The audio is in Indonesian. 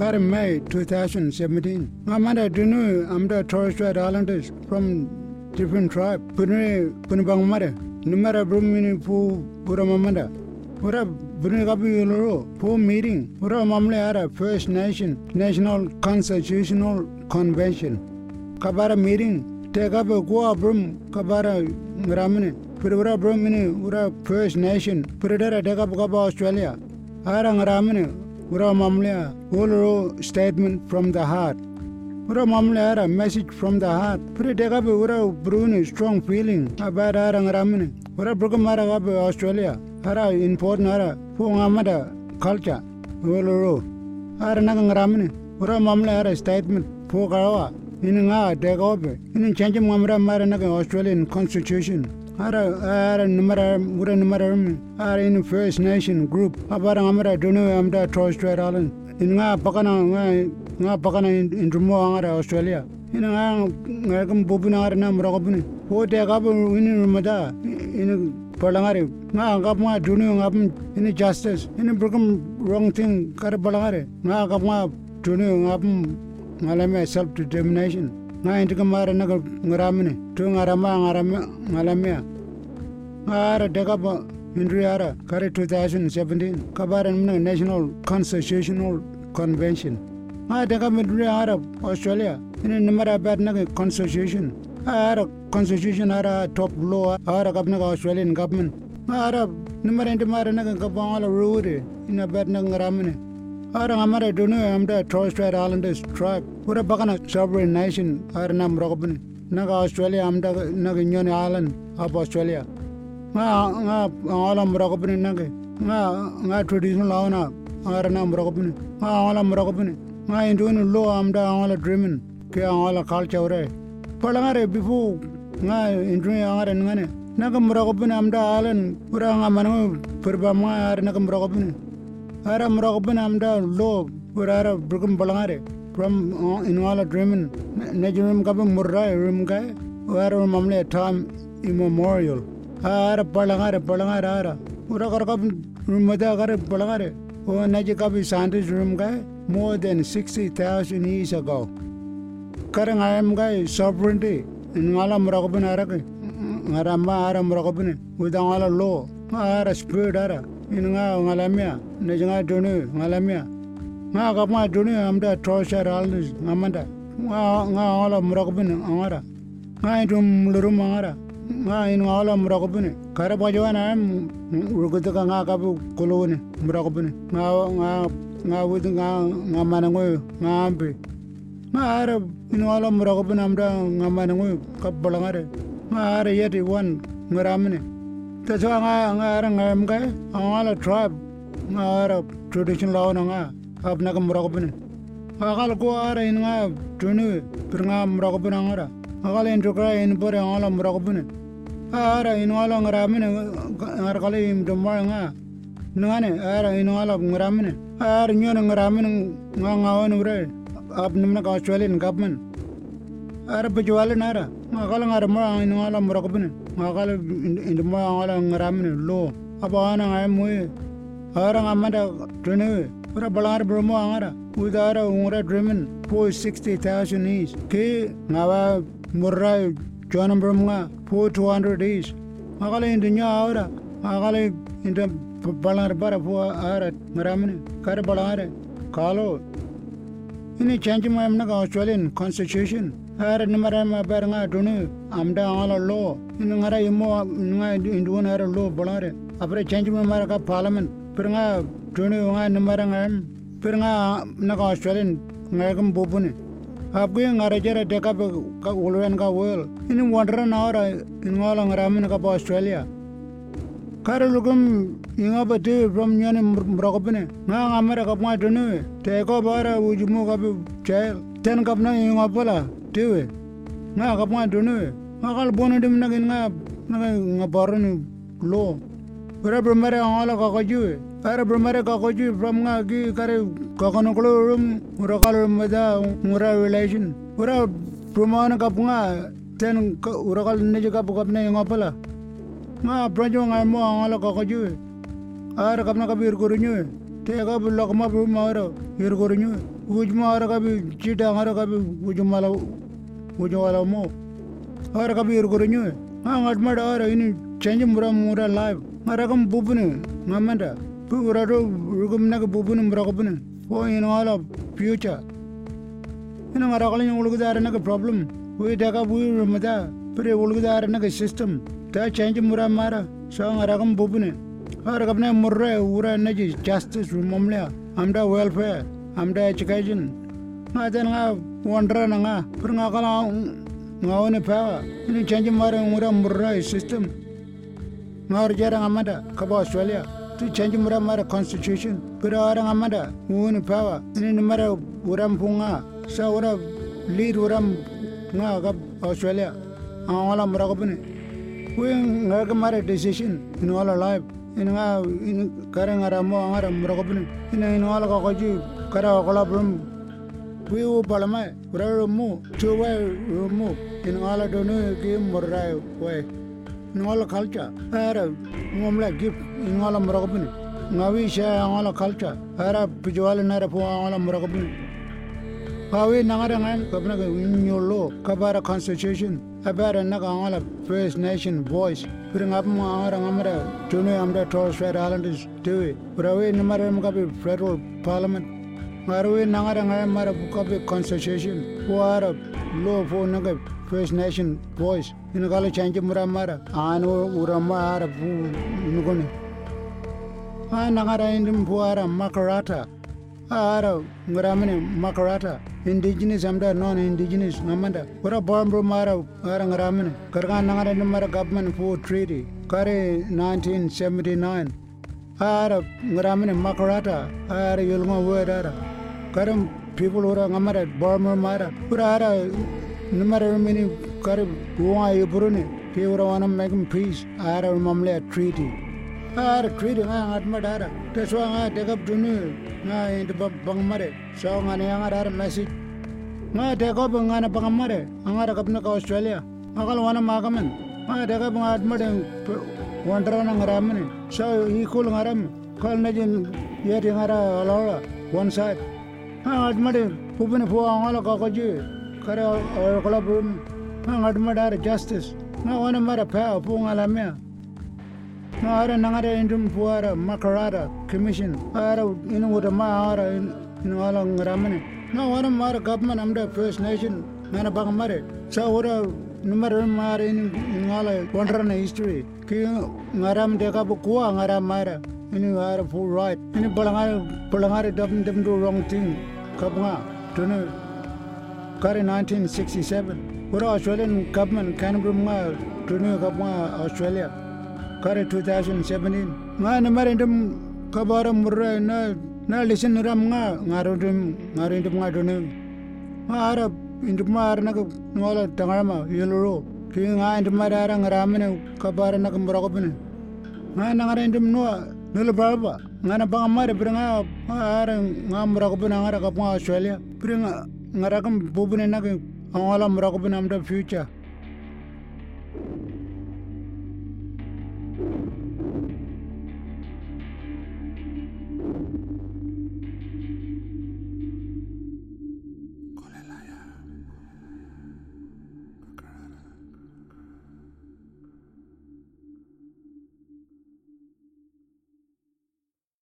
Kare May 2017. Ngamanda dunu amda Torres Strait Islanders from different tribe. Pune pune bangmare. Numara brumini pu pura mamanda. Pura pune kapi yuloro pu meeting. Pura mamle ara First Nation National Constitutional Convention. Kabara meeting. Take up a goa brum kabara ngramine. Pura brumini ura First Nation. Pura dara take up kaba Australia. Ara ngramine ura mamle uloro statement from the heart. Ura mamle ara message from the heart. Pura take up ura bruni strong feeling about ara ngramine. Ura brugam ara kaba Australia. Ara important ara pu ngamada culture. Uloro. Ara naga ngramine. Ura mamle ara statement pu karawa. Ini nga take up. Ini change mamra mara naga Australian constitution. Ara ara numara ura numara ara in First Nation group. Abara amara dunu amda Torres Strait Island in nga pakana nga nga pakana in rumo angara Australia. Ina nga nga kam bubuna ara na muragabuni ho te ka bu ini rumada ini balangare nga nga ma dunu nga ini justice. Ini broken wrong thing kar balangare nga nga ma dunu nga ngalame self determination nga inti kamara naga ngaramine tu ngarama ngarama ngalamia ngara ah. deka ba indri ara kare 2017 kabara mna national constitutional convention. Nga deka mindri ara australia. Ini namara bat naga constitution? Ara constitution ara top law ara kapna australian government. Ara namara inti mara naga kapangala rure ina bat naga ngaramine Ara ngamara dunu amda Torres Strait Islanders tribe. Ura bakana sovereign nation ara nam rokobni. Naga Australia amda naga nyoni island of Australia. Nga nga alam rokobni naga. Nga nga traditional lawana ara nam rokobni. Nga alam rokobni. Nga indunu lo amda ala dreaming ke ala culture ure. Palangare bifu nga indunu ara ngane. Naga murokobni amda nga manu naga. Ara muraqbin amda lo urara brugum balangare. From uh, inwala dreamin. Nejum kabe murra rum ga ara mamle time immemorial. Ara balangare balangare ara. Ura kar kab rumada kar balangare. O neje kabe scientist ga more than 60000 years ago. Karang ayam ga sovereignty. Inwala muraqbin ara ga ara ma ara muraqbin udangala lo. Ara spirit ara in nga ngalamia ne nga dunu ngalamia nga ka ma dunu amda trosha ralnis ngamanda. Nga nga ala murakbin angara. Nga indum lurum angara. Nga in ala murakbin kara bajwana rugutu ka nga ka bu kuluni murakbin nga nga nga wud nga nga manango nga ambe nga ara in ala murakbin amda nga manango ka balangare nga ara yeti wan ngaramne Why nga nga ara nga mga ang ala tribe nga ara tradition law na nga ab na ka murakabin. Akala ko ara in nga tunu per nga murakabin ang ara. Akala in tukra in pore ang ala murakabin. Ara in nga ramin nga kala im dumar nga. Nga ne ara in nga ramin. Ara nyo nga ramin nga nga wan ure ab nimna ka ara pijiwali nara nga kali ngarimolo anginngala morakipini nga kali indimoo angola ngiramini lo aba anangay mwye eh. ara ngamanda tiniwe ora balangar bulmo angara ujara ungura drimonyias ki ngawa murra jonamburum ngayias ngakali indi nyo aura nga kali inda balangar bara po ara ngiramini gari balangare galo ini janjim ngaymonaka australian konstituton ara nimara ma ber nga dunu amda ala lo ngara imo nga indu ngara lo bolare. Apre change ma mara ka parliament per nga dunu nga nimara nga per nga na ka australian nga gam bobune apge ngara jara deka ka ulwen ka wel in wandra na ora ngala ngara min ka australia. Kare lugum inga bate from nyane mrokopne nga ka ma dunu te ko bara ujumu ka chail ten kapna inga pala tewe nga ka pwa dunu nga kal bono dim na nga nga nga baron lo. Ora bromare ala ka ka juwe ara bromare ka ka juwe from nga gi kare ka kono klo rum ora kal mada ora relation. Ora bromane ka pwa ten ora kal ne ka pwa ne nga pala. Nga brojo nga mo ala ka ka juwe ara kapna ka bir korinyo te ka bulak ma bu ma ora bir korinyo ujma ara kabi chita ara kabi ujmala ujwala mo ara kabi irgorinyo ha ngatmada ara ini change mura mura live ara kam bubune ngamanda pu ura ro rugum naga bubune mura kabune po in all of future ina ngara kalanya ulugudara naga problem we daga bu rumada pre ulugudara naga system ta change mura mara so ngara kam bubune ara kapne murre ura naji justice rumomля amda welfare amda education nga jan nga wondra na nga. Per nga kala nga one pa. Ini change mara mura murra system. Nga or jara ngamada ka ba australia. Tu change mura mara constitution. Per ara ngamada one pa. Ini mara uram punga sa ura lead uram nga ka australia. Awala mura ko bune we nga ka mara decision. In all life ini nga ini kare nga ramo nga ram mura ko bune ini in all ji kara ko brum we u palama ura mu chu we mu in all do no ki murra we all culture ara ngomla gip in all mura ko bune ngawi sha all culture ara pijwal na ra po all mura ko bune Pawe nangara ngan kapna ka nyolo kabara constitution abara naga angala First Nation voice. Pring up angara ngamara tunu amda Torres Strait Islanders dewe Prawe namara mkabi federal parliament Ngarwe nangara ngan mara bukabi constitution Puara law for naga First Nation voice in Inagala change mura mara anu urama pu nugone Ah nangara indim puara makarata ara ngaramene makarata indigenous amda non indigenous ngamanda ora bombro mara ara ngaramene karga nangara numara government for treaty kare 1979 ara ngaramene makarata ara yulma wera karam people ora ngamara bombro mara ora ara numara mini kare wa yubrune pe ora wana make peace ara mamle treaty. Ar treaty nga ngat madara te so nga te kap dunu nga ind bang mare so nga ne nga dar message. Nga te ko nga na bang mare nga ra kap na ka australia nga kal wana magaman nga te kap nga at made wandra na nga ramne so i kul nga ram kal na jin yeti nga ra alawa one side nga at made pupene po nga la ka ko ji kare kala bum nga at madara justice nga wana mara pa po nga la mea Nara nangara indum puara makarata commission ara inu wada ma ara inu ala ngaramane na wana mara government amda first nation nana bang mare sa wada numara mara inu inu ala wonderna history ki ngaram de ka kuwa ngaram mara inu ara full right inu balangara balangara dum dum do wrong thing kabanga tunu kare 1967 wada australian government canberra ma tunu kabanga australia. Kare 2017 nga na mare ndum kabara murra na na listen ram nga ngaro dum ngaro ndum nga dun nga ara ndum mar na ngola tangama yeloro ki nga ndum mar ara ngaramne kabara na mura ko bin nga na ngare ndum nil baba ngana bang mari bringa ara ngamra ko bina ara ka pa australia bringa ngara kam bubune na ka awala mra ko bina amda future.